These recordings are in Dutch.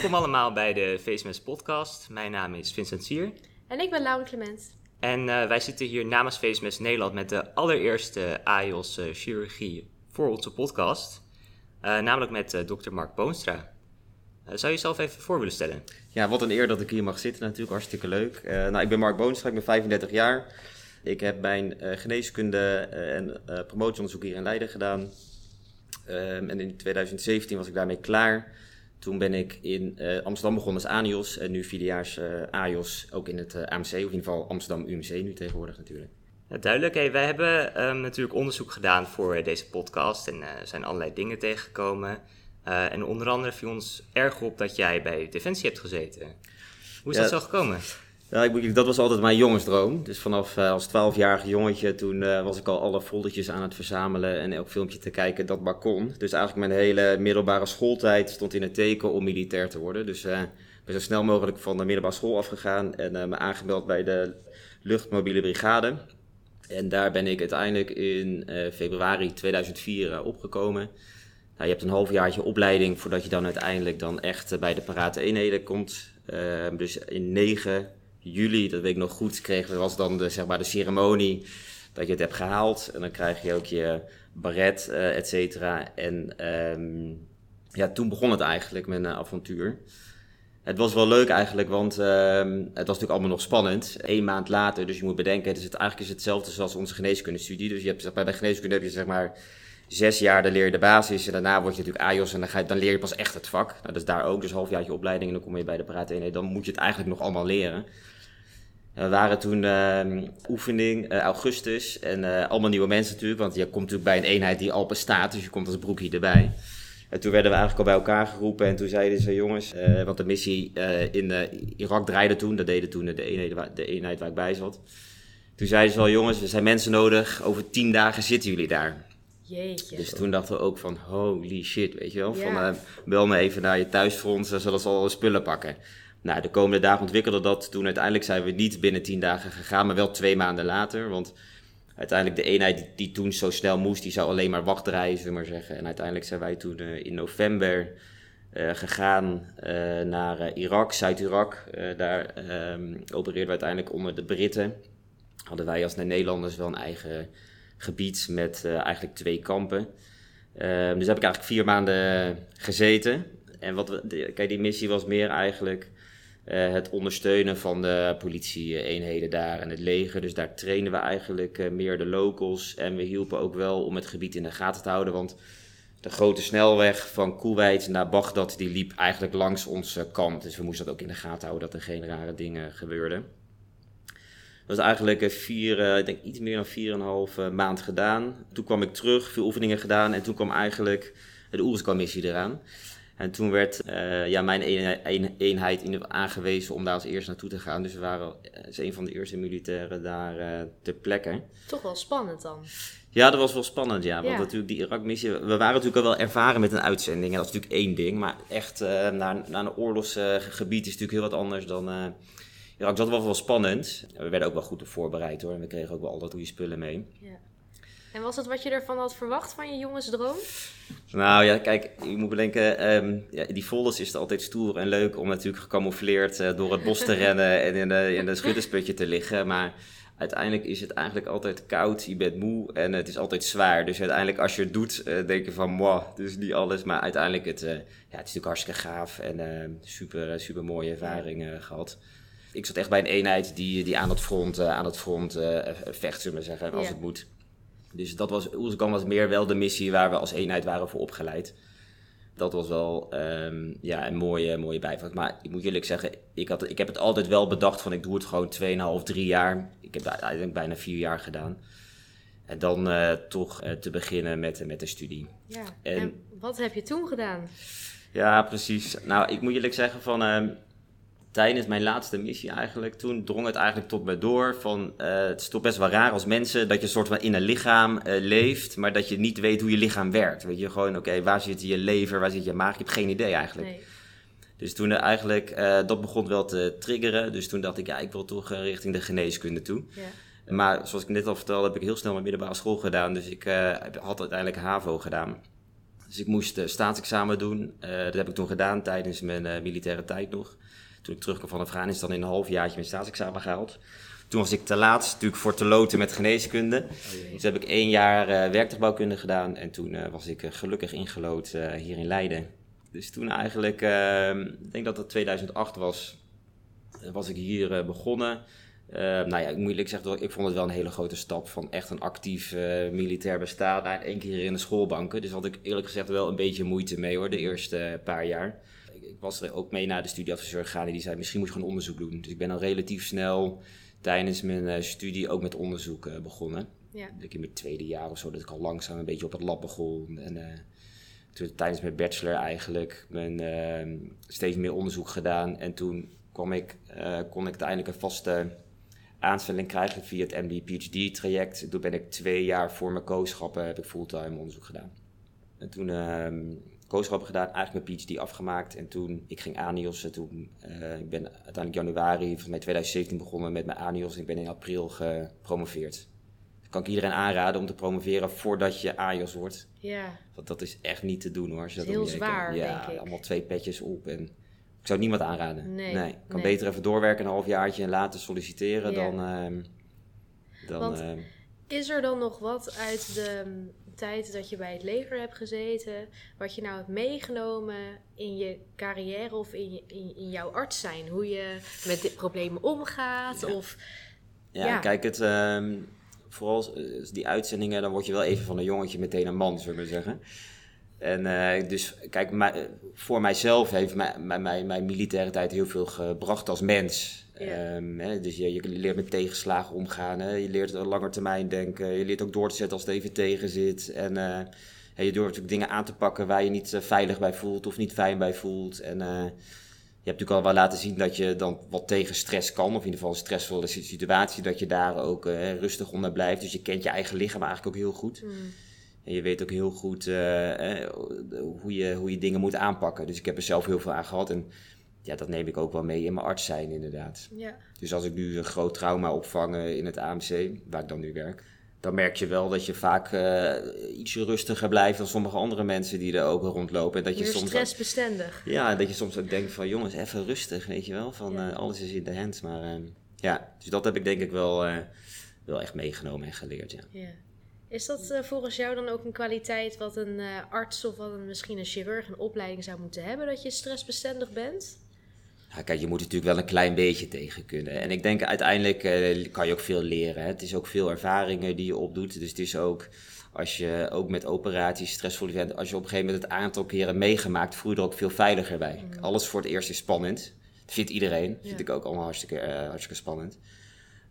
Welkom allemaal bij de VSMS podcast. Mijn naam is Vincent Sier. En ik ben Laura Clement. En uh, wij zitten hier namens VSMS Nederland met de allereerste AIOS uh, chirurgie voor onze podcast. Uh, namelijk met dokter Mark Boonstra. zou je jezelf even voor willen stellen? Ja, wat een eer dat ik hier mag zitten natuurlijk. Hartstikke leuk. nou, ik ben Mark Boonstra, ik ben 35 jaar. Ik heb mijn geneeskunde en promotieonderzoek hier in Leiden gedaan. Um, en in 2017 was ik daarmee klaar. Toen ben ik in uh, Amsterdam begonnen als ANIOS en nu vierdejaars uh, AIOS ook in het uh, AMC, of in ieder geval Amsterdam UMC nu tegenwoordig natuurlijk. Ja, duidelijk. Hey, wij hebben um, natuurlijk onderzoek gedaan voor deze podcast en zijn allerlei dingen tegengekomen. en onder andere viel ons erg op dat jij bij Defensie hebt gezeten. Hoe is ja, dat zo gekomen? Ja, ik, dat was altijd mijn jongensdroom. Dus vanaf uh, als 12-jarig jongetje, toen uh, was ik al alle foldertjes aan het verzamelen en elk filmpje te kijken dat maar kon. Dus eigenlijk mijn hele middelbare schooltijd stond in het teken om militair te worden. Dus uh, ben zo snel mogelijk van de middelbare school afgegaan en me aangemeld bij de luchtmobiele brigade. En daar ben ik uiteindelijk in februari 2004 opgekomen. Nou, je hebt een halfjaartje opleiding voordat je dan uiteindelijk dan echt bij de parate eenheden komt. dus in 9 juli, dat weet ik nog goed, kregen was dan de, zeg maar, de ceremonie dat je het hebt gehaald. En dan krijg je ook je baret, uh, et cetera. En um, ja, toen begon het eigenlijk met een avontuur. Het was wel leuk eigenlijk, want um, het was natuurlijk allemaal nog spannend. Eén maand later, dus je moet bedenken, is het, eigenlijk is hetzelfde zoals onze geneeskundestudie. Dus je hebt, bij geneeskunde heb je zeg maar zes jaar, dan leer je de basis. En daarna word je natuurlijk AJOS en dan, ga je, dan leer je pas echt het vak. Nou, dat is daar ook, dus halfjaartje opleiding en dan kom je bij de praat nee, Dan moet je het eigenlijk nog allemaal leren. We waren toen uh, oefening, uh, augustus. En uh, allemaal nieuwe mensen natuurlijk. Want je komt natuurlijk bij een eenheid die al bestaat. Dus je komt als broekje erbij. En toen werden we eigenlijk al bij elkaar geroepen. En toen zeiden ze, jongens, uh, want de missie in Irak draaide toen. Dat deden toen de eenheid, waar, de eenheid waar ik bij zat. Toen zeiden ze al, jongens, er zijn mensen nodig. Over tien dagen zitten jullie daar. Jeetje. Dus toen dachten we ook van, holy shit, weet je wel. Ja. Van, bel me even naar je thuisfront, zodat ze al spullen pakken. Nou, de komende dagen ontwikkelde dat. Toen uiteindelijk zijn we niet binnen tien dagen gegaan, maar wel twee maanden later. Want uiteindelijk de eenheid die, toen zo snel moest, die zou alleen maar wachtreizen, maar zeggen. En uiteindelijk zijn wij toen uh, in november uh, gegaan uh, naar Irak, Zuid-Irak. daar um, opereerden we uiteindelijk onder de Britten. Hadden wij als Nederlanders wel een eigen gebied met eigenlijk twee kampen. Ehm, dus heb ik eigenlijk vier maanden gezeten. En wat we, kijk, die missie was meer eigenlijk uh, het ondersteunen van de politie-eenheden daar en het leger. Dus daar trainen we eigenlijk uh, meer de locals. En we hielpen ook wel om het gebied in de gaten te houden. Want de grote snelweg van Kuwait naar Bagdad, die liep eigenlijk langs onze kant. Dus we moesten dat ook in de gaten houden, dat er geen rare dingen gebeurden. Dat was eigenlijk uh, vier, ik denk iets meer dan vier en een half maand gedaan. Toen kwam ik terug, veel oefeningen gedaan. En toen kwam eigenlijk de Oeruzkan-missie eraan. En toen werd uh, ja, mijn eenheid aangewezen om daar als eerste naartoe te gaan. Dus we waren als een van de eerste militairen daar uh, ter plekke. Toch wel spannend dan? Ja, dat was wel spannend, ja. Want natuurlijk die Irak-missie... We waren natuurlijk al wel ervaren met een uitzending. En dat is natuurlijk één ding. Maar echt uh, naar, naar een oorlogsgebied is natuurlijk heel wat anders dan... Irak. Dat was wel spannend. We werden ook wel goed op voorbereid hoor. En we kregen ook wel altijd goede spullen mee. Ja. En was dat wat je ervan had verwacht van je jongensdroom? Nou ja, kijk, je moet bedenken, um, ja, die folders is het altijd stoer en leuk om natuurlijk gecamoufleerd uh, door het bos te rennen en in de, in de schuttersputje te liggen. Maar uiteindelijk is het eigenlijk altijd koud, je bent moe en het is altijd zwaar. Dus uiteindelijk als je het doet, uh, denk je van, moi, dus niet alles. Maar uiteindelijk, het, uh, ja, het is natuurlijk hartstikke gaaf en super, super mooie ervaringen gehad. Ik zat echt bij een eenheid die, die aan het front, aan het front vecht, zullen we zeggen, als het moet. Dus dat was, Oezkan was meer wel de missie waar we als eenheid waren voor opgeleid. Dat was wel um, ja, een mooie, mooie bijvraag. Maar ik moet eerlijk zeggen, ik, had, ik heb het altijd wel bedacht van ik doe het gewoon 2,5, 3 jaar. Ik heb eigenlijk bijna 4 jaar gedaan. En dan uh, toch uh, te beginnen met, met de studie. Ja, en, en, wat heb je toen gedaan? Ja, precies. Nou, ik moet eerlijk zeggen van... Uh, tijdens mijn laatste missie eigenlijk, toen drong het eigenlijk tot me door van, uh, het is toch best wel raar als mensen dat je soort van in een lichaam uh, leeft, maar dat je niet weet hoe je lichaam werkt. Weet je, gewoon, oké, waar zit je lever, waar zit je maag? Je hebt geen idee eigenlijk. Nee. Dus toen eigenlijk, uh, dat begon wel te triggeren. Dus toen dacht ik, ja, ik wil toch richting de geneeskunde toe. Ja. Maar zoals ik net al vertelde, heb ik heel snel mijn middelbare school gedaan. Dus ik had uiteindelijk HAVO gedaan. Dus ik moest staatsexamen doen. dat heb ik toen gedaan tijdens mijn militaire tijd nog. Toen ik terugkwam van Afghanistan in een halfjaartje mijn staatsexamen gehaald. Toen was ik te laat, natuurlijk voor te loten met geneeskunde. Oh, dus heb ik één jaar uh, werktuigbouwkunde gedaan. En toen was ik gelukkig ingelood hier in Leiden. Dus toen eigenlijk, ehm, ik denk dat het 2008 was, was ik hier begonnen. Uh, nou ja, ik moet eerlijk zeggen, ik vond het wel een hele grote stap van echt een actief militair bestaan naar één keer in de schoolbanken. Dus had ik eerlijk gezegd wel een beetje moeite mee hoor, de eerste paar jaar. Ik, was er ook mee naar de studieadviseur gegaan en die zei misschien moet je gewoon onderzoek doen. Dus ik ben al relatief snel tijdens mijn uh, studie ook met onderzoek begonnen. Ja. Ik in mijn tweede jaar of zo, dat ik al langzaam een beetje op het lab begon. En toen tijdens mijn bachelor eigenlijk mijn, ehm, steeds meer onderzoek gedaan. En toen kwam ik, kon ik uiteindelijk een vaste aanstelling krijgen via het MD-PhD-traject. Toen ben ik twee jaar voor mijn kooschappen heb ik fulltime onderzoek gedaan. En toen uh, kooschappen gedaan, eigenlijk mijn PhD afgemaakt. En toen ik ging ANIOS. Toen, uh, ik ben uiteindelijk januari van 2017 begonnen met mijn ANIOS. En ik ben in april gepromoveerd. Dat kan ik iedereen aanraden om te promoveren voordat je AIOS wordt. Ja. Want dat is echt niet te doen hoor. Als je dat heel zwaar, ja, denk ik. allemaal twee petjes op en ik zou niemand aanraden. Nee. nee. Ik kan beter even doorwerken, een halfjaartje en later solliciteren dan. Uh, dan Want, uh, is er dan nog wat uit de tijd dat je bij het leger hebt gezeten, wat je nou hebt meegenomen in je carrière of in, je, in, in jouw arts zijn? Hoe je met dit problemen omgaat? Ja. Of, ja, ja, kijk, het, uh, vooral die uitzendingen, dan word je wel even van een jongetje meteen een man, zullen we zeggen. En uh, dus kijk, mij, voor mijzelf heeft mijn, mijn, mijn, militaire tijd heel veel gebracht als mens. Ja. Um, hè, dus je, je, leert met tegenslagen omgaan, hè, je leert langer termijn denken, je leert ook door te zetten als het even tegen zit. En uh, je durft ook dingen aan te pakken waar je niet uh, veilig bij voelt of niet fijn bij voelt. En je hebt natuurlijk al wel laten zien dat je dan wat tegen stress kan, of in ieder geval een stressvolle situatie, dat je daar ook rustig onder blijft. Dus je kent je eigen lichaam eigenlijk ook heel goed. Mm. En je weet ook heel goed uh, hoe, je, hoe je dingen moet aanpakken. Dus ik heb er zelf heel veel aan gehad. En ja, dat neem ik ook wel mee in mijn arts zijn, inderdaad. Ja. Dus als ik nu een groot trauma opvang in het AMC, waar ik dan nu werk, dan merk je wel dat je vaak uh, ietsje rustiger blijft dan sommige andere mensen die er ook rondlopen. En dat je Meer soms stressbestendig. Ook, ja, dat je soms ook denkt van jongens, even rustig, weet je wel. Van ja. uh, alles is in de hand. Maar uh, ja, dus dat heb ik denk ik wel, wel echt meegenomen en geleerd, ja. ja. Is dat uh, volgens jou dan ook een kwaliteit wat een uh, arts of wat een, misschien een chirurg een opleiding zou moeten hebben, dat je stressbestendig bent? Ja, kijk, je moet natuurlijk wel een klein beetje tegen kunnen. En ik denk uiteindelijk uh, kan je ook veel leren. Hè? Het is ook veel ervaringen die je opdoet. Dus het is ook, als je ook met operaties, stressvolle eventen, als je op een gegeven moment het aantal keren meegemaakt, voel je er ook veel veiliger bij. Mm. Alles voor het eerst is spannend. Dat vindt iedereen. Dat vind ik ook allemaal hartstikke, hartstikke spannend.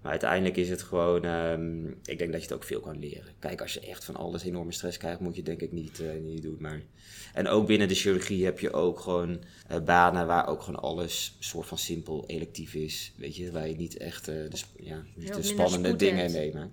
Maar uiteindelijk is het gewoon, um, ik denk dat je het ook veel kan leren. Kijk, als je echt van alles enorme stress krijgt, moet je denk ik niet, uh, niet doen. Maar... En ook binnen de chirurgie heb je ook gewoon uh, banen waar ook gewoon alles soort van simpel electief is. Weet je, waar je niet echt uh, de, ja, niet de spannende dingen. Ja.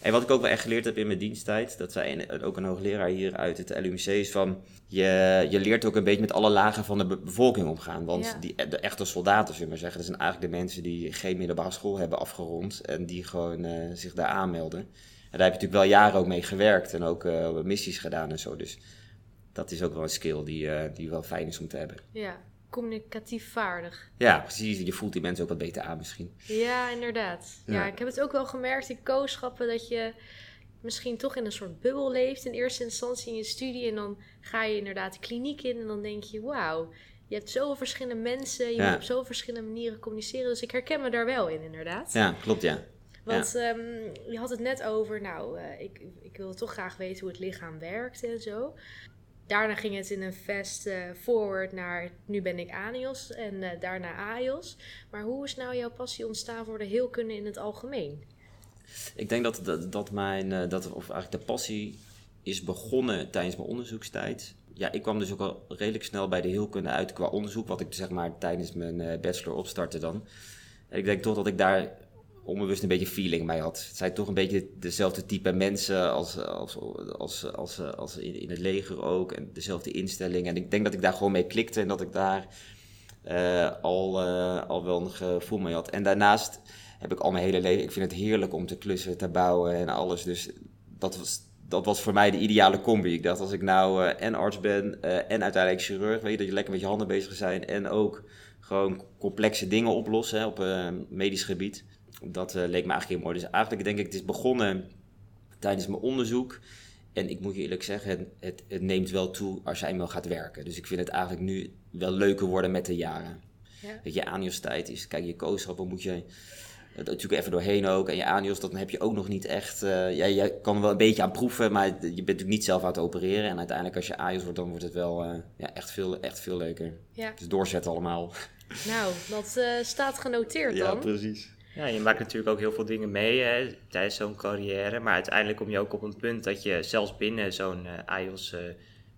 En wat ik ook wel echt geleerd heb in mijn diensttijd, dat zei ook een hoogleraar hier uit het LUMC, is van je, je leert ook een beetje met alle lagen van de be bevolking omgaan. Want ja. die, de echte soldaten, zullen we zeggen, dat zijn eigenlijk de mensen die geen middelbare school hebben afgerond en die gewoon uh, zich daar aanmelden. En daar heb je natuurlijk wel jaren ook mee gewerkt en ook uh, missies gedaan en zo. Dus dat is ook wel een skill die, uh, die wel fijn is om te hebben. Ja, communicatief vaardig. Ja, precies. Je voelt die mensen ook wat beter aan misschien. Ja, inderdaad. Ja, ja ik heb het ook wel gemerkt in kooschappen dat je misschien toch in een soort bubbel leeft in eerste instantie in je studie. En dan ga je inderdaad de kliniek in en dan denk je, wauw, je hebt zoveel verschillende mensen, je ja. moet op zoveel verschillende manieren communiceren. Dus ik herken me daar wel in, inderdaad. Ja, klopt, ja. Want ja. Um, je had het net over, nou, uh, ik, ik wil toch graag weten hoe het lichaam werkt en zo. Daarna ging het in een fast uh, forward naar, nu ben ik ANIOS en uh, daarna AIOS. Maar hoe is nou jouw passie ontstaan voor de heelkunde in het algemeen? Ik denk dat, dat, dat mijn, dat, of eigenlijk de passie is begonnen tijdens mijn onderzoekstijd. Ja, ik kwam dus ook al redelijk snel bij de heelkunde uit qua onderzoek, wat ik zeg maar tijdens mijn uh, bachelor opstartte dan. En ik denk toch dat ik daar onbewust een beetje feeling mee had. Het zijn toch een beetje dezelfde type mensen als, als, als, als, als in, in het leger ook. En dezelfde instelling. En ik denk dat ik daar gewoon mee klikte en dat ik daar uh, al, uh, al wel een gevoel mee had. En daarnaast heb ik al mijn hele leven... Ik vind het heerlijk om te klussen, te bouwen en alles. Dus dat was dat was voor mij de ideale combi. Ik dacht, als ik nou en arts ben en uiteindelijk chirurg, weet je, dat je lekker met je handen bezig zijn en ook gewoon complexe dingen oplossen hè, op medisch gebied. Dat leek me eigenlijk heel mooi. Dus eigenlijk denk ik, het is begonnen tijdens mijn onderzoek. En ik moet je eerlijk zeggen, het, het, neemt wel toe als jij eenmaal gaat werken. Dus ik vind het eigenlijk nu wel leuker worden met de jaren. Ja. Dat je anios tijd is. Kijk, je kooschappen moet je natuurlijk even doorheen ook. En je anios, dan heb je ook nog niet echt... Uh, ja, je kan er wel een beetje aan proeven, maar je bent natuurlijk niet zelf aan het opereren. En uiteindelijk als je anios wordt, dan wordt het wel uh, ja, echt, veel, echt veel leuker. Ja. Dus doorzetten allemaal. Nou, dat uh, staat genoteerd dan. Ja, precies. Ja, je maakt natuurlijk ook heel veel dingen mee hè, tijdens zo'n carrière. Maar uiteindelijk kom je ook op een punt dat je zelfs binnen zo'n uh, AIOS uh,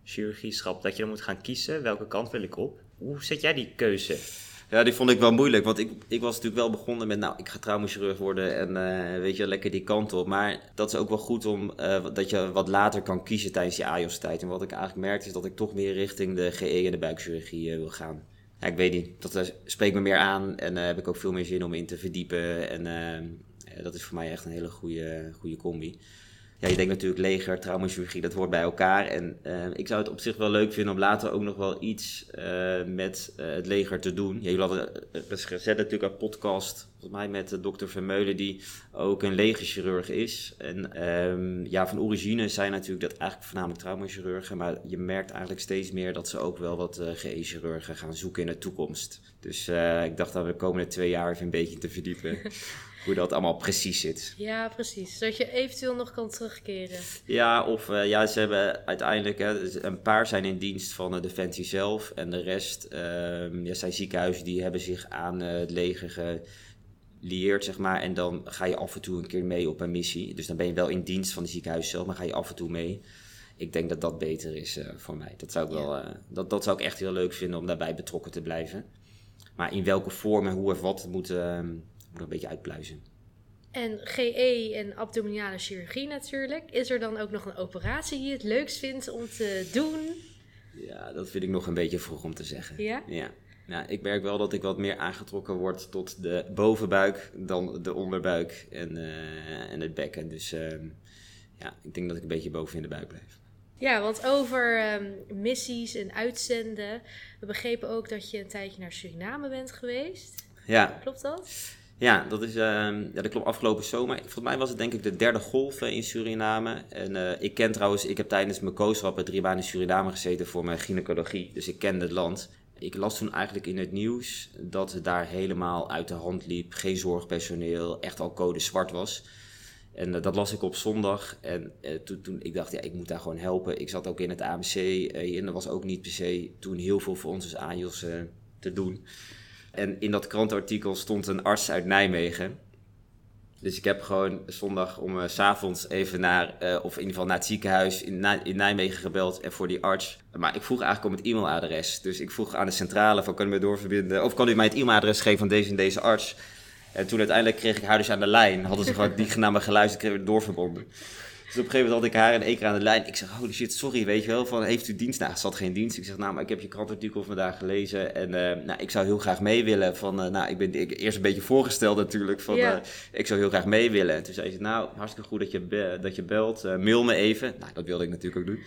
chirurgieschap, dat je dan moet gaan kiezen welke kant wil ik op. Hoe zet jij die keuze? Ja, die vond ik wel moeilijk. Want ik, ik was natuurlijk wel begonnen met, nou, ik ga traumachirurg worden en uh, weet je, lekker die kant op. Maar dat is ook wel goed om, uh, dat je wat later kan kiezen tijdens je AIOS-tijd. En wat ik eigenlijk merkte is dat ik toch meer richting de GE en de buikchirurgie wil gaan ja, ik weet niet, dat spreekt me meer aan en heb ik ook veel meer zin om in te verdiepen. En dat is voor mij echt een hele goede, goede combi ja, je denkt natuurlijk leger, traumaschirurgie, dat hoort bij elkaar. En uh, ik zou het op zich wel leuk vinden om later ook nog wel iets uh, met uh, het leger te doen. Ja, jullie hadden gezet natuurlijk een podcast, volgens mij met dokter Vermeulen, die ook een legerchirurg is. En um, ja, van origine zijn natuurlijk dat eigenlijk voornamelijk traumachirurgen, maar je merkt eigenlijk steeds meer dat ze ook wel wat GE-chirurgen gaan zoeken in de toekomst. Dus ik dacht dat we de komende twee jaar even een beetje te verdiepen. hoe dat allemaal precies zit. Ja, precies. Zodat je eventueel nog kan terugkeren. Ja, of uh, ja, ze hebben uiteindelijk, hè, dus een paar zijn in dienst van de Defensie zelf. En de rest uh, ja, zijn ziekenhuizen die hebben zich aan uh, het leger gelieerd, zeg maar. En dan ga je af en toe een keer mee op een missie. Dus dan ben je wel in dienst van de ziekenhuis zelf, maar ga je af en toe mee. Ik denk dat dat beter is voor mij. Dat zou, ik wel, dat, dat zou ik echt heel leuk vinden om daarbij betrokken te blijven. Maar in welke vorm en hoe of wat, moet ehm, moet een beetje uitpluizen. En GE en abdominale chirurgie natuurlijk. Is er dan ook nog een operatie die je het leukst vindt om te doen? Ja, dat vind ik nog een beetje vroeg om te zeggen. Ja? Ja. Nou, ik merk wel dat ik wat meer aangetrokken word tot de bovenbuik dan de onderbuik en, uh, en het bekken. Dus uh, ja, ik denk dat ik een beetje boven in de buik blijf. Ja, want over um, missies en uitzenden. We begrepen ook dat je een tijdje naar Suriname bent geweest. Ja. Klopt dat? Ja, dat, is, uh, ja, dat klopt afgelopen zomer. Volgens mij was het denk ik de derde golf in Suriname. En uh, ik ken trouwens, ik heb tijdens mijn kooschappen drie maanden in Suriname gezeten voor mijn gynaecologie. Dus ik ken het land. Ik las toen eigenlijk in het nieuws dat het daar helemaal uit de hand liep. Geen zorgpersoneel, echt al code zwart was. En uh, dat las ik op zondag. En toen, toen ik dacht, ja, ik moet daar gewoon helpen. Ik zat ook in het AMC. en er was ook niet per se toen heel veel voor ons als AJOS te doen. En in dat krantenartikel stond een arts uit Nijmegen. Dus ik heb gewoon zondag om s s'avonds even naar, uh, of in ieder geval naar het ziekenhuis in, in, Nijmegen gebeld en voor die arts. Maar ik vroeg eigenlijk om het e-mailadres. Dus ik vroeg aan de centrale van kan u mij doorverbinden, of kan u mij het e-mailadres geven van deze en deze arts. En toen uiteindelijk kreeg ik haar dus aan de lijn. Hadden ze gewoon die naar me geluisterd, kreeg ik doorverbonden. Dus op een gegeven moment had ik haar in één keer aan de lijn. Ik zeg, holy shit, sorry, weet je wel, van heeft u dienst? Nou, ze had geen dienst. Ik zeg, nou, maar ik heb je krantartikel vandaag gelezen en uh, nou, ik zou heel graag mee willen. Van, uh, nou, ik ben ik, eerst een beetje voorgesteld natuurlijk, van yeah. uh, ik zou heel graag mee willen. En toen zei ze, nou, hartstikke goed dat je, dat je belt, mail me even. Nou, dat wilde ik natuurlijk ook doen.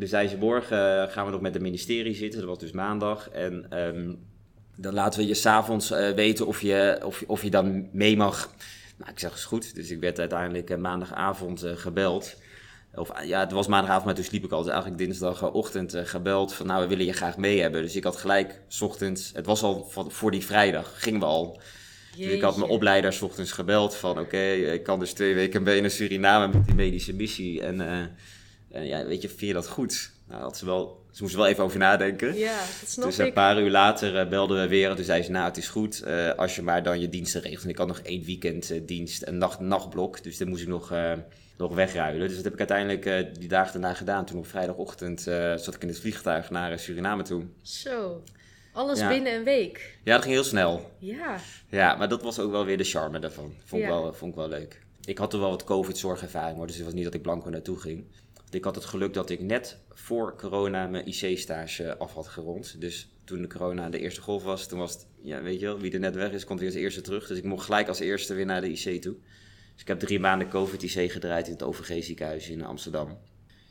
Dus zei ze, morgen gaan we nog met het ministerie zitten, dat was dus maandag. En um, dan laten we je s'avonds weten of je, of, of je dan mee mag nou, ik zeg, is goed. Dus ik werd uiteindelijk uh, maandagavond uh, gebeld. Of ja, het was maandagavond, maar toen sliep ik al. Dus eigenlijk dinsdagochtend uh, gebeld van, nou, we willen je graag mee hebben. Dus ik had gelijk, s ochtends, het was al voor die vrijdag, gingen we al. Dus ik had mijn opleiders ochtends gebeld van, oké, okay, ik kan dus twee weken mee naar Suriname met die medische missie. En ja, weet je, vind je dat goed? Nou, dat ze wel ze moesten wel even over nadenken. Ja, dat snap dus een paar uur later uh, belden we weer. En toen zei ze, nou, het is goed uh, als je maar dan je diensten regelt. En ik had nog één weekend uh, dienst, een nacht, nachtblok. Dus dan moest ik nog, nog wegruilen. Dus dat heb ik uiteindelijk die dagen daarna gedaan. Toen op vrijdagochtend zat ik in het vliegtuig naar Suriname toe. Zo, alles ja. binnen een week. Ja, dat ging heel snel. Ja. Ja, maar dat was ook wel weer de charme daarvan. Vond, ik, wel, vond ik wel leuk. Ik had er wel wat COVID-zorgervaring, hoor. Dus het was niet dat ik blanco naartoe ging. Ik had het geluk dat ik net voor corona mijn IC-stage af had gerond. Dus toen de corona de eerste golf was, toen was het, ja, weet je wel, wie er net weg is, komt weer als eerste terug. Dus ik mocht gelijk als eerste weer naar de IC toe. Dus ik heb drie maanden COVID-IC gedraaid in het OVG ziekenhuis in Amsterdam.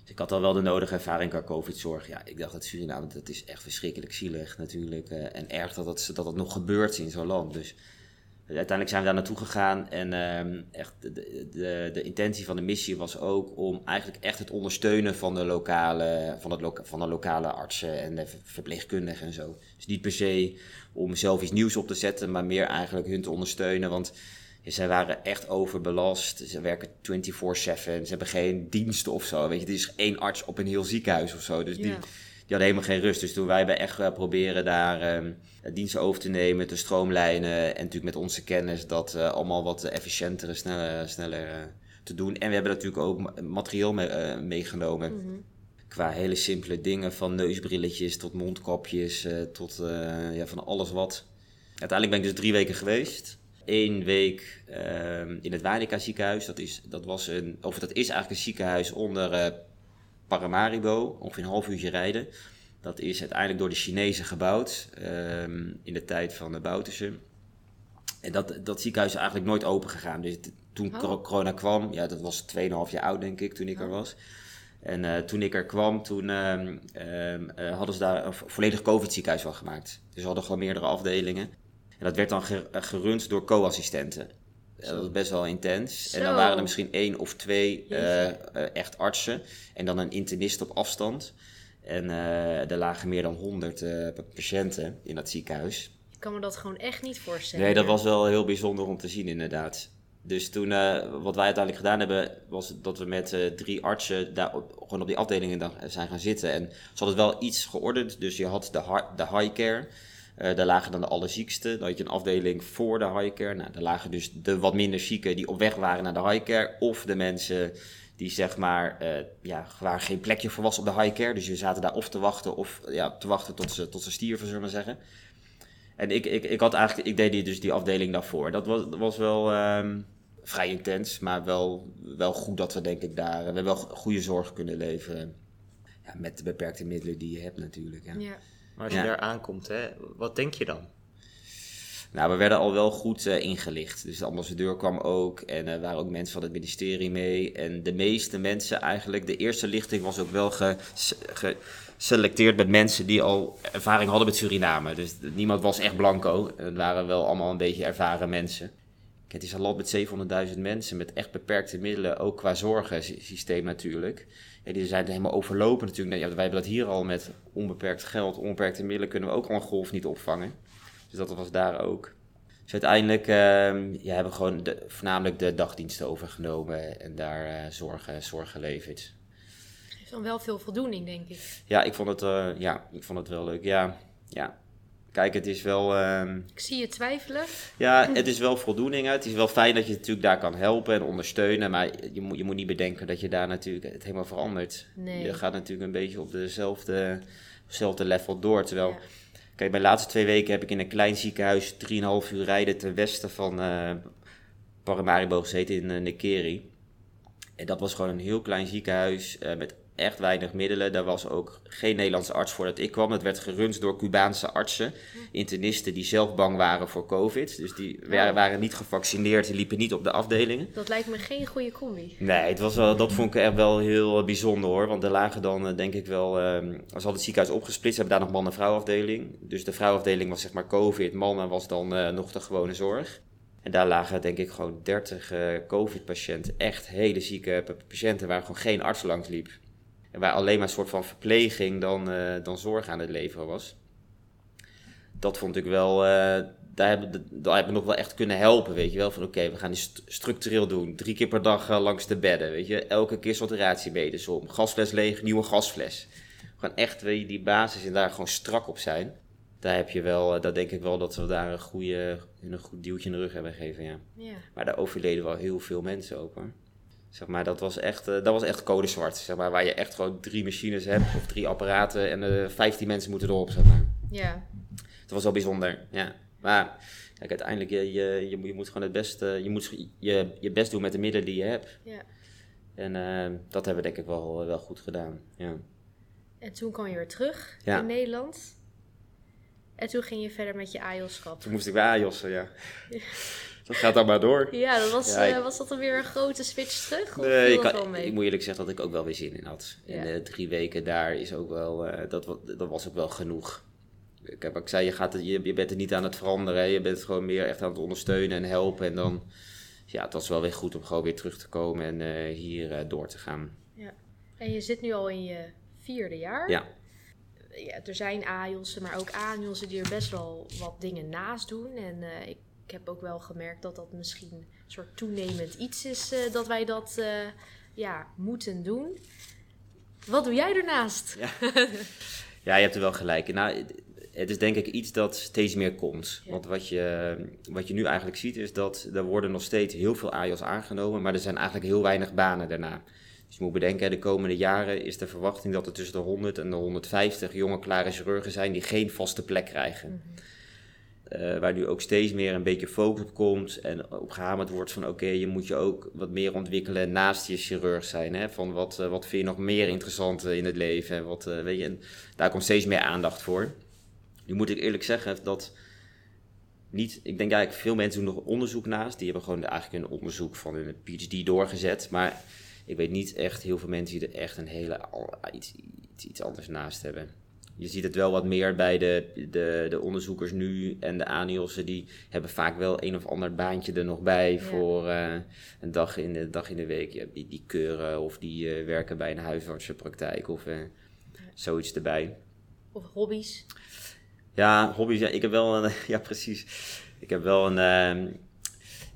Dus ik had al wel de nodige ervaring qua COVID-zorg. Ja, ik dacht dat Suriname, dat is echt verschrikkelijk zielig natuurlijk. Uh, en erg dat het, dat het nog gebeurt in zo'n land. Dus uiteindelijk zijn we daar naartoe gegaan. En uh, echt de, de, de, intentie van de missie was ook om eigenlijk echt het ondersteunen van de lokale, van het van de lokale artsen en de verpleegkundigen en zo. Dus niet per se om zelf iets nieuws op te zetten, maar meer eigenlijk hun te ondersteunen. Want zij waren echt overbelast. Ze werken 24-7. Ze hebben geen diensten of zo. Weet je, het is één arts op een heel ziekenhuis of zo. Dus die hadden helemaal geen rust. Dus toen wij bij echt proberen daar uh, diensten over te nemen, te stroomlijnen. En natuurlijk met onze kennis dat uh, allemaal wat efficiënter, sneller, sneller te doen. En we hebben natuurlijk ook materieel mee, meegenomen. Mm -hmm. Qua hele simpele dingen, van neusbrilletjes tot mondkapjes, tot ja, van alles wat. Uiteindelijk ben ik dus drie weken geweest één week uh, in het Wanica ziekenhuis. Dat, is, dat, was een, of dat is eigenlijk een ziekenhuis onder Paramaribo, ongeveer een half uurtje rijden. Dat is uiteindelijk door de Chinezen gebouwd um, in de tijd van de Bouterse. En dat, dat ziekenhuis is eigenlijk nooit open gegaan. Dus toen oh. corona kwam, ja, dat was 2,5 jaar oud denk ik toen ik oh. er was. En uh, toen ik er kwam, toen um, um, uh, hadden ze daar een volledig COVID-ziekenhuis van gemaakt. Dus we hadden gewoon meerdere afdelingen. En dat werd dan gerund door co-assistenten. Dat was best wel intens. En dan waren er misschien één of twee uh, echt artsen. En dan een internist op afstand. En uh, er lagen meer dan 100 patiënten in dat ziekenhuis. Ik kan me dat gewoon echt niet voorstellen. Nee, dat was wel heel bijzonder om te zien, inderdaad. Dus toen, wat wij uiteindelijk gedaan hebben, was dat we met drie artsen daar op, gewoon op die afdelingen zijn gaan zitten. En ze hadden wel iets geordend. Dus je had de, de high care. Uh, daar lagen dan de allerzieksten. Dan had je een afdeling voor de high care. Nou, daar lagen dus de wat minder zieken die op weg waren naar de high care. Of de mensen die zeg maar, uh, ja, waar geen plekje voor was op de high care. Dus je zaten daar of te wachten of ja, te wachten tot ze, tot ze stierven, zullen we maar zeggen. En ik, ik, ik had eigenlijk, ik deed die, dus die afdeling daarvoor. Dat was, was wel um, vrij intens, maar wel, wel goed dat we denk ik daar, we wel goede zorg kunnen leveren. Ja, met de beperkte middelen die je hebt natuurlijk. Ja. Maar als je daar aankomt, hè, wat denk je dan? Nou, we werden al wel goed uh, ingelicht. Dus de ambassadeur kwam ook en er waren ook mensen van het ministerie mee. En de meeste mensen eigenlijk, de eerste lichting was ook wel geselecteerd met mensen die al ervaring hadden met Suriname. Dus niemand was echt blanco. Het waren wel allemaal een beetje ervaren mensen. Het is een land met 700.000 mensen met echt beperkte middelen, ook qua zorgensysteem natuurlijk. Die zijn helemaal overlopen natuurlijk. Ja, wij hebben dat hier al met onbeperkt geld, onbeperkte middelen, kunnen we ook al een golf niet opvangen. Dus dat was daar ook. Dus uiteindelijk uh, ja, hebben we gewoon de, voornamelijk de dagdiensten overgenomen en daar uh, zorgen, zorg geleverd. Heeft dan wel veel voldoening, denk ik. Ja, ik vond het, uh, ja, ik vond het wel leuk. Ja, ja, Kijk, het is wel. Uh, ik zie je twijfelen. Ja, het is wel voldoening. Het is wel fijn dat je natuurlijk daar kan helpen en ondersteunen. Maar je moet, je moet niet bedenken dat je daar natuurlijk het helemaal verandert. Nee. Je gaat natuurlijk een beetje op dezelfde, dezelfde level door. Terwijl, ja. kijk, mijn laatste twee weken heb ik in een klein ziekenhuis 3,5 uur rijden ten westen van uh, Paramaribo gezeten in uh, Nekeri. En dat was gewoon een heel klein ziekenhuis uh, met echt weinig middelen. Daar was ook geen Nederlandse arts voordat ik kwam. Het werd gerund door Cubaanse artsen, internisten die zelf bang waren voor COVID. Dus die waren, waren niet gevaccineerd, die liepen niet op de afdelingen. Dat lijkt me geen goede combi. Nee, het was wel, dat vond ik echt wel heel bijzonder hoor. Want er lagen dan, eh, denk ik wel, als ehm, ze hadden het ziekenhuis opgesplitst, hebben daar nog man- en vrouwafdeling. Dus de vrouwafdeling was zeg maar COVID, mannen was dan uh, nog de gewone zorg. En daar lagen denk ik gewoon 30 uh, COVID-patiënten, echt hele zieke patiënten waar gewoon geen arts langs liep waar alleen maar een soort van verpleging dan, uh, dan zorg aan het leveren was. Dat vond ik wel, uh, daar, hebben, daar hebben we nog wel echt kunnen helpen, weet je wel. Van oké, we gaan die st structureel doen. Drie keer per dag uh, langs de bedden, weet je. Elke keer sorteratiemeters om. Gasfles leeg, nieuwe gasfles. Gewoon echt, weet je, die basis en daar gewoon strak op zijn. Daar heb je wel, daar denk ik wel dat we daar een, goede, een goed duwtje in de rug hebben gegeven, ja. ja. Maar daar overleden wel heel veel mensen ook hoor. Zeg maar, dat was echt, uh, dat was echt code zwart. Zeg maar, waar je echt gewoon drie machines hebt of drie apparaten en uh, 15 mensen moeten erop. Zeg maar. Ja. Dat was wel bijzonder. Ja. Maar kijk, uiteindelijk, je, je, je, je moet gewoon het beste, je moet je, je best doen met de middelen die je hebt. Ja. En uh, dat hebben we denk ik wel, wel goed gedaan. Ja. En toen kwam je weer terug ja. in Nederland. En toen ging je verder met je AJOS-schap. Toen moest ik bij AJOS'en, ja. Dat gaat dan maar door. Ja, dat was, Ja, ik- eh, was dat dan weer een grote switch terug? Of Nee, ik, kan- ik moet eerlijk zeggen dat ik ook wel weer zin in had. Ja. En de drie weken daar is ook wel, eh, dat, dat was ook wel genoeg. Ik zei, je, gaat het, je, je bent er niet aan het veranderen. hè. Je bent gewoon meer echt aan het ondersteunen en helpen. En dan, ja, het was wel weer goed om gewoon weer terug te komen en eh, hier eh, door te gaan. En je zit nu al in je vierde jaar. Ja. Ja, er zijn AJOS'en, maar ook ANJOS'en die er best wel wat dingen naast doen. En eh, ik, ik heb ook wel gemerkt dat dat misschien een soort toenemend iets is eh, dat wij dat eh, ja, moeten doen. Wat doe jij ernaast? Ja, je hebt er wel gelijk. Nou, het is denk ik iets dat steeds meer komt. Ja. Want wat je, wat je nu eigenlijk ziet is dat er worden nog steeds heel veel AIOS aangenomen, maar er zijn eigenlijk heel weinig banen daarna. Dus je moet bedenken, de komende jaren is de verwachting dat er tussen de 100 en de 150 jonge klare chirurgen zijn die geen vaste plek krijgen. Eh, waar nu ook steeds meer een beetje focus op komt en op gehamerd wordt van oké, je moet je ook wat meer ontwikkelen naast je chirurg zijn. Hè? Van wat, eh, wat vind je nog meer interessant eh, in het leven? En wat, weet je, en daar komt steeds meer aandacht voor. Nu moet ik eerlijk zeggen dat niet, ik denk eigenlijk veel mensen doen nog onderzoek naast. Die hebben gewoon eigenlijk een onderzoek van hun PhD doorgezet. Maar ik weet niet echt heel veel mensen die er echt een hele, iets, iets, iets anders naast hebben. Je ziet het wel wat meer bij de, de, de onderzoekers nu en de ANIOS'en. Die hebben vaak wel een of ander baantje er nog bij Ja. voor eh, een dag in, de, dag in de week. Die, die keuren of die eh, werken bij een huisartsenpraktijk of eh, zoiets erbij. Of hobby's? Ja, hobby's. Ja, ik heb wel een. Ja, precies. Ik heb wel een.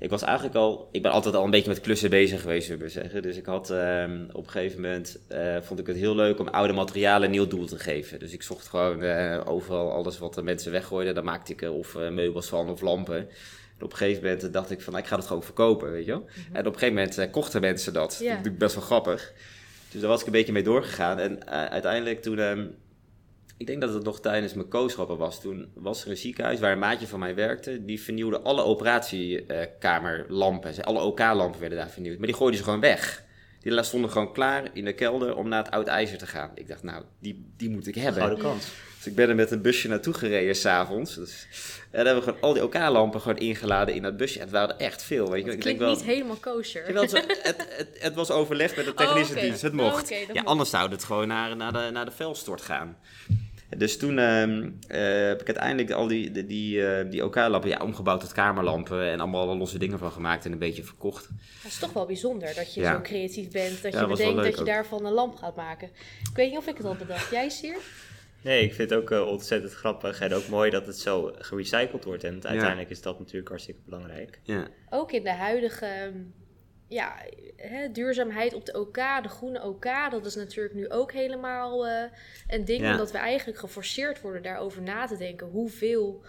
Ehm, ik was eigenlijk al. Ik ben altijd al een beetje met klussen bezig geweest, zullen we zeggen. Dus ik had ehm, op een gegeven moment. eh, vond ik het heel leuk om oude materialen een nieuw doel te geven. Dus ik zocht gewoon eh, overal alles wat de mensen weggooiden. Daar maakte ik er of eh, meubels van of lampen. En op een gegeven moment dacht ik van, nou, ik ga het gewoon verkopen, weet je wel. En op een gegeven moment eh, kochten mensen dat. Dat is natuurlijk best wel grappig. Dus daar was ik een beetje mee doorgegaan. En eh, uiteindelijk toen... ik denk dat het nog tijdens mijn kooschappen was. Toen was er een ziekenhuis waar een maatje van mij werkte. Die vernieuwde alle operatiekamerlampen. alle OK-lampen werden daar vernieuwd. Maar die gooiden ze gewoon weg. Die stonden gewoon klaar in de kelder om naar het oud ijzer te gaan. Ik dacht, nou, die, die moet ik hebben. Gouden kans. Dus ik ben er met een busje naartoe gereden s'avonds. Dus, en dan hebben we gewoon al die OK-lampen gewoon ingeladen in dat busje. En het waren er echt veel. Weet je. wel. Het Ik denk klinkt wel, niet helemaal kosher. Het, het, het, het was overlegd met de technische Oh, oké. dienst. Het Oh, mocht. dat ja, mocht. anders zou het gewoon naar, naar, de, naar de vuilstort gaan. Dus toen ehm, eh, heb ik uiteindelijk al die, die, die, eh, die OK-lampen ja, omgebouwd tot kamerlampen. En allemaal alle losse dingen van gemaakt en een beetje verkocht. Het is toch wel bijzonder dat je Ja. zo creatief bent. Dat Ja, je bedenkt dat je ook. daarvan een lamp gaat maken. Ik weet niet of ik het al bedacht. Jij, Sier? Nee, ik vind het ook eh, ontzettend grappig en ook mooi dat het zo gerecycled wordt. En uiteindelijk is dat natuurlijk hartstikke belangrijk. Ja. Ook in de huidige ehm, ja, hè, duurzaamheid op de OK, de groene OK, dat is natuurlijk nu ook helemaal eh, een ding. Ja. Omdat we eigenlijk geforceerd worden daarover na te denken hoeveel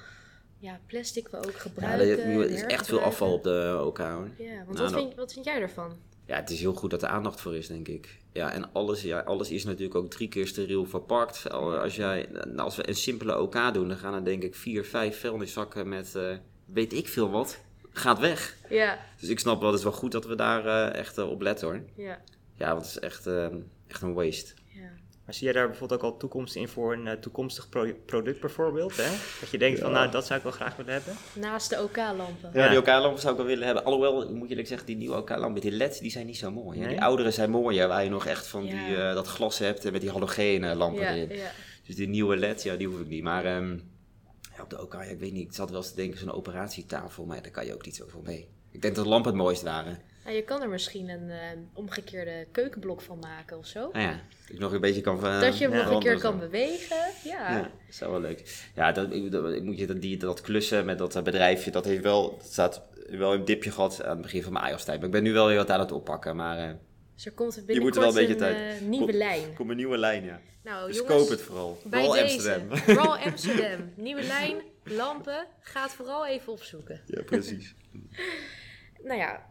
ja, plastic we ook Ja, gebruiken. er- nu en is echt veel afval op de OK. hoor. Ja, want Nou, wat, vind, wat vind jij ervan? Ja, het is heel goed dat er aandacht voor is, denk ik. Ja, en alles, ja, alles is natuurlijk ook drie keer steriel verpakt. Al- Als, jij, nou, als we een simpele OK doen, dan gaan er denk ik vier, vijf vuilniszakken met eh, weet ik veel wat. Gaat weg. Ja, Dus ik snap wel, het is wel goed dat we daar eh, echt eh, op letten hoor. ja, Ja, want het is echt, eh, echt een waste. ja. Maar zie jij daar bijvoorbeeld ook al toekomst in voor een eh, toekomstig pro- product bijvoorbeeld? Hè? Dat je denkt van, nou, dat zou ik wel graag willen hebben. Naast de OK-lampen. Ja, Ja. die OK-lampen zou ik wel willen hebben. Alhoewel, moet je eerlijk zeggen, die nieuwe OK-lampen, die LED's, die zijn niet zo mooi. hè. Nee? Die oudere zijn mooier, waar je nog echt van Ja. die, eh, dat glas hebt en met die halogene lampen Ja, erin. ja. Dus die nieuwe LED, ja, die hoef ik niet. Maar ehm, op de OK, ja, ik weet niet, ik zat wel eens te denken, zo'n operatietafel, maar daar kan je ook niet zoveel mee. Ik denk dat de lampen het mooist waren. Nou, je kan er misschien een eh, omgekeerde keukenblok van maken of zo. Nou ja, dat ik nog een beetje kan dat je hem ja, nog een keer kan bewegen. Ja. Ja, dat is wel leuk. Ja, dat, ik, dat, ik moet je dat, die, dat klussen met dat eh, bedrijfje, dat heeft wel, dat staat wel een dipje gehad aan het begin van mijn iOS-tijd. Maar ik ben nu wel weer wat aan het oppakken, maar eh Dus er komt moet binnenkort er wel een beetje een tijd. eh, nieuwe Kom- lijn. komt een nieuwe lijn, ja. Nou, Dus jongens, koop het vooral. bij Vooral deze. Amsterdam. Vooral Amsterdam. Nieuwe lijn, lampen. Ga het vooral even opzoeken. Ja, precies. Nou ja,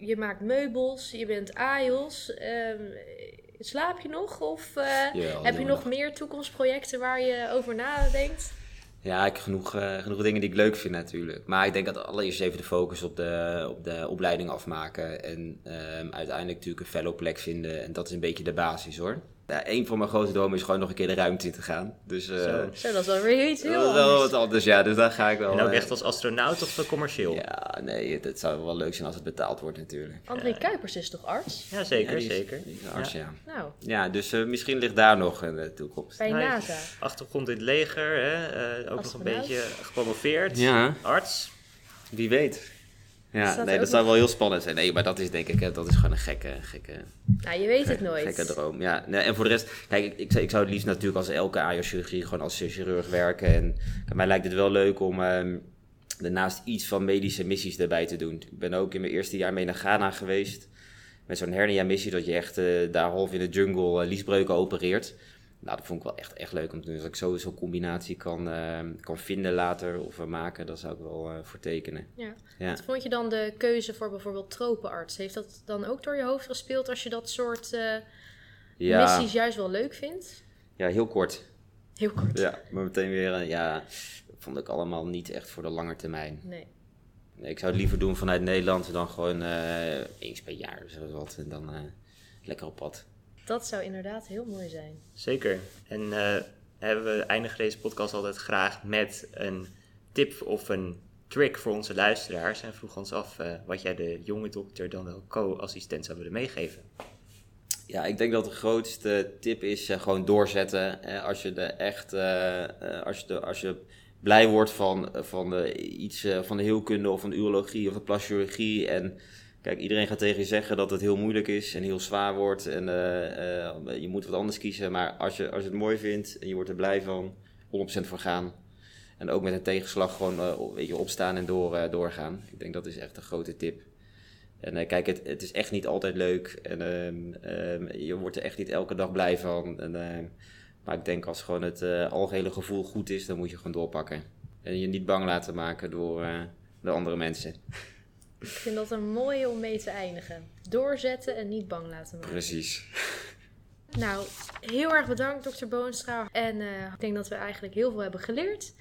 je maakt meubels, je bent AIOS. Ehm, slaap je nog? Of eh, heb je nog meer toekomstprojecten waar je over nadenkt? Ja, ik genoeg, eh, genoeg dingen die ik leuk vind natuurlijk. Maar ik denk dat allereerst even de focus op de, op de opleiding afmaken. En ehm, uiteindelijk natuurlijk een fellow plek vinden. En dat is een beetje de basis hoor. Ja, een van mijn grote dromen is gewoon nog een keer de ruimte in te gaan. Dus, uh, zo. zo, dat is wel weer iets heel dat is wel wat anders, ja. Dus daar ga ik wel... En ook echt als astronaut of commercieel? Ja, nee, het zou wel leuk zijn als het betaald wordt natuurlijk. André Kuipers is toch arts? Ja, zeker, zeker. Die is arts, ja. Nou. Ja, dus uh, misschien ligt daar nog de toekomst. Bij NASA. Achtergrond in het leger, hè? Uh, ook nog een beetje gepromoveerd. Ja. Arts. Wie weet. Ja, nee, dat zou wel heel spannend zijn. Nee, maar dat is denk ik, dat is gewoon een gekke, gekke... Nou, je weet het nooit. Gekke droom, ja. Nee, en voor de rest, kijk, ik, ik, ik zou het liefst natuurlijk als elke AJO-chirurgie gewoon als chirurg werken. En mij lijkt het wel leuk om um, daarnaast iets van medische missies erbij te doen. Ik ben ook in mijn eerste jaar mee naar Ghana geweest. Met zo'n hernia-missie, dat je echt uh, daar half in de jungle uh, liesbreuken opereert. Nou, dat vond ik wel echt, echt leuk om te doen. Als ik zo zo'n combinatie kan, uh, kan vinden later of maken, daar zou ik wel uh, voor tekenen. Ja. ja. Wat vond je dan de keuze voor bijvoorbeeld tropenarts? Heeft dat dan ook door je hoofd gespeeld als je dat soort ja. missies juist wel leuk vindt? Ja, heel kort. Heel kort. Ja, maar meteen weer, ja, vond ik allemaal niet echt voor de lange termijn. Nee. nee ik zou het liever doen vanuit Nederland dan gewoon eens per jaar of wat. En dan lekker op pad. Dat zou inderdaad heel mooi zijn. Zeker. En uh, hebben we eindigen deze podcast altijd graag met een tip of een trick voor onze luisteraars. En vroeg ons af uh, wat jij de jonge dokter dan wel co-assistent zou willen meegeven. Ja, ik denk dat de grootste tip is uh, gewoon doorzetten. als je er echt, als, je de, als je blij wordt van, van de, iets van de heelkunde of van de urologie of de plaschirurgie en Kijk, iedereen gaat tegen je zeggen dat het heel moeilijk is en heel zwaar wordt en uh, uh, je moet wat anders kiezen. Maar als je, als je het mooi vindt en je wordt er blij van, 100% voor gaan. En ook met een tegenslag gewoon uh, weet je, opstaan en door, doorgaan. Ik denk dat is echt een grote tip. En kijk, het, het is echt niet altijd leuk en ehm, je wordt er echt niet elke dag blij van. En, maar ik denk als gewoon het algehele gevoel goed is, dan moet je gewoon doorpakken. En je niet bang laten maken door de andere mensen. Ik vind dat een mooie om mee te eindigen. Doorzetten en niet bang laten maken. Precies. Nou, heel erg bedankt, dokter Boonstra. En uh, ik denk dat we eigenlijk heel veel hebben geleerd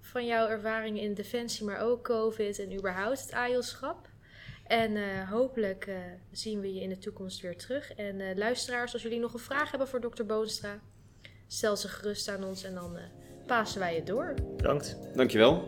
van jouw ervaringen in Defensie, maar ook COVID en überhaupt het AJOS-schap. En uh, hopelijk uh, zien we je in de toekomst weer terug. En luisteraars, als jullie nog een vraag hebben voor dokter Boonstra, stel ze gerust aan ons en dan passen wij het door. Bedankt. Dankjewel.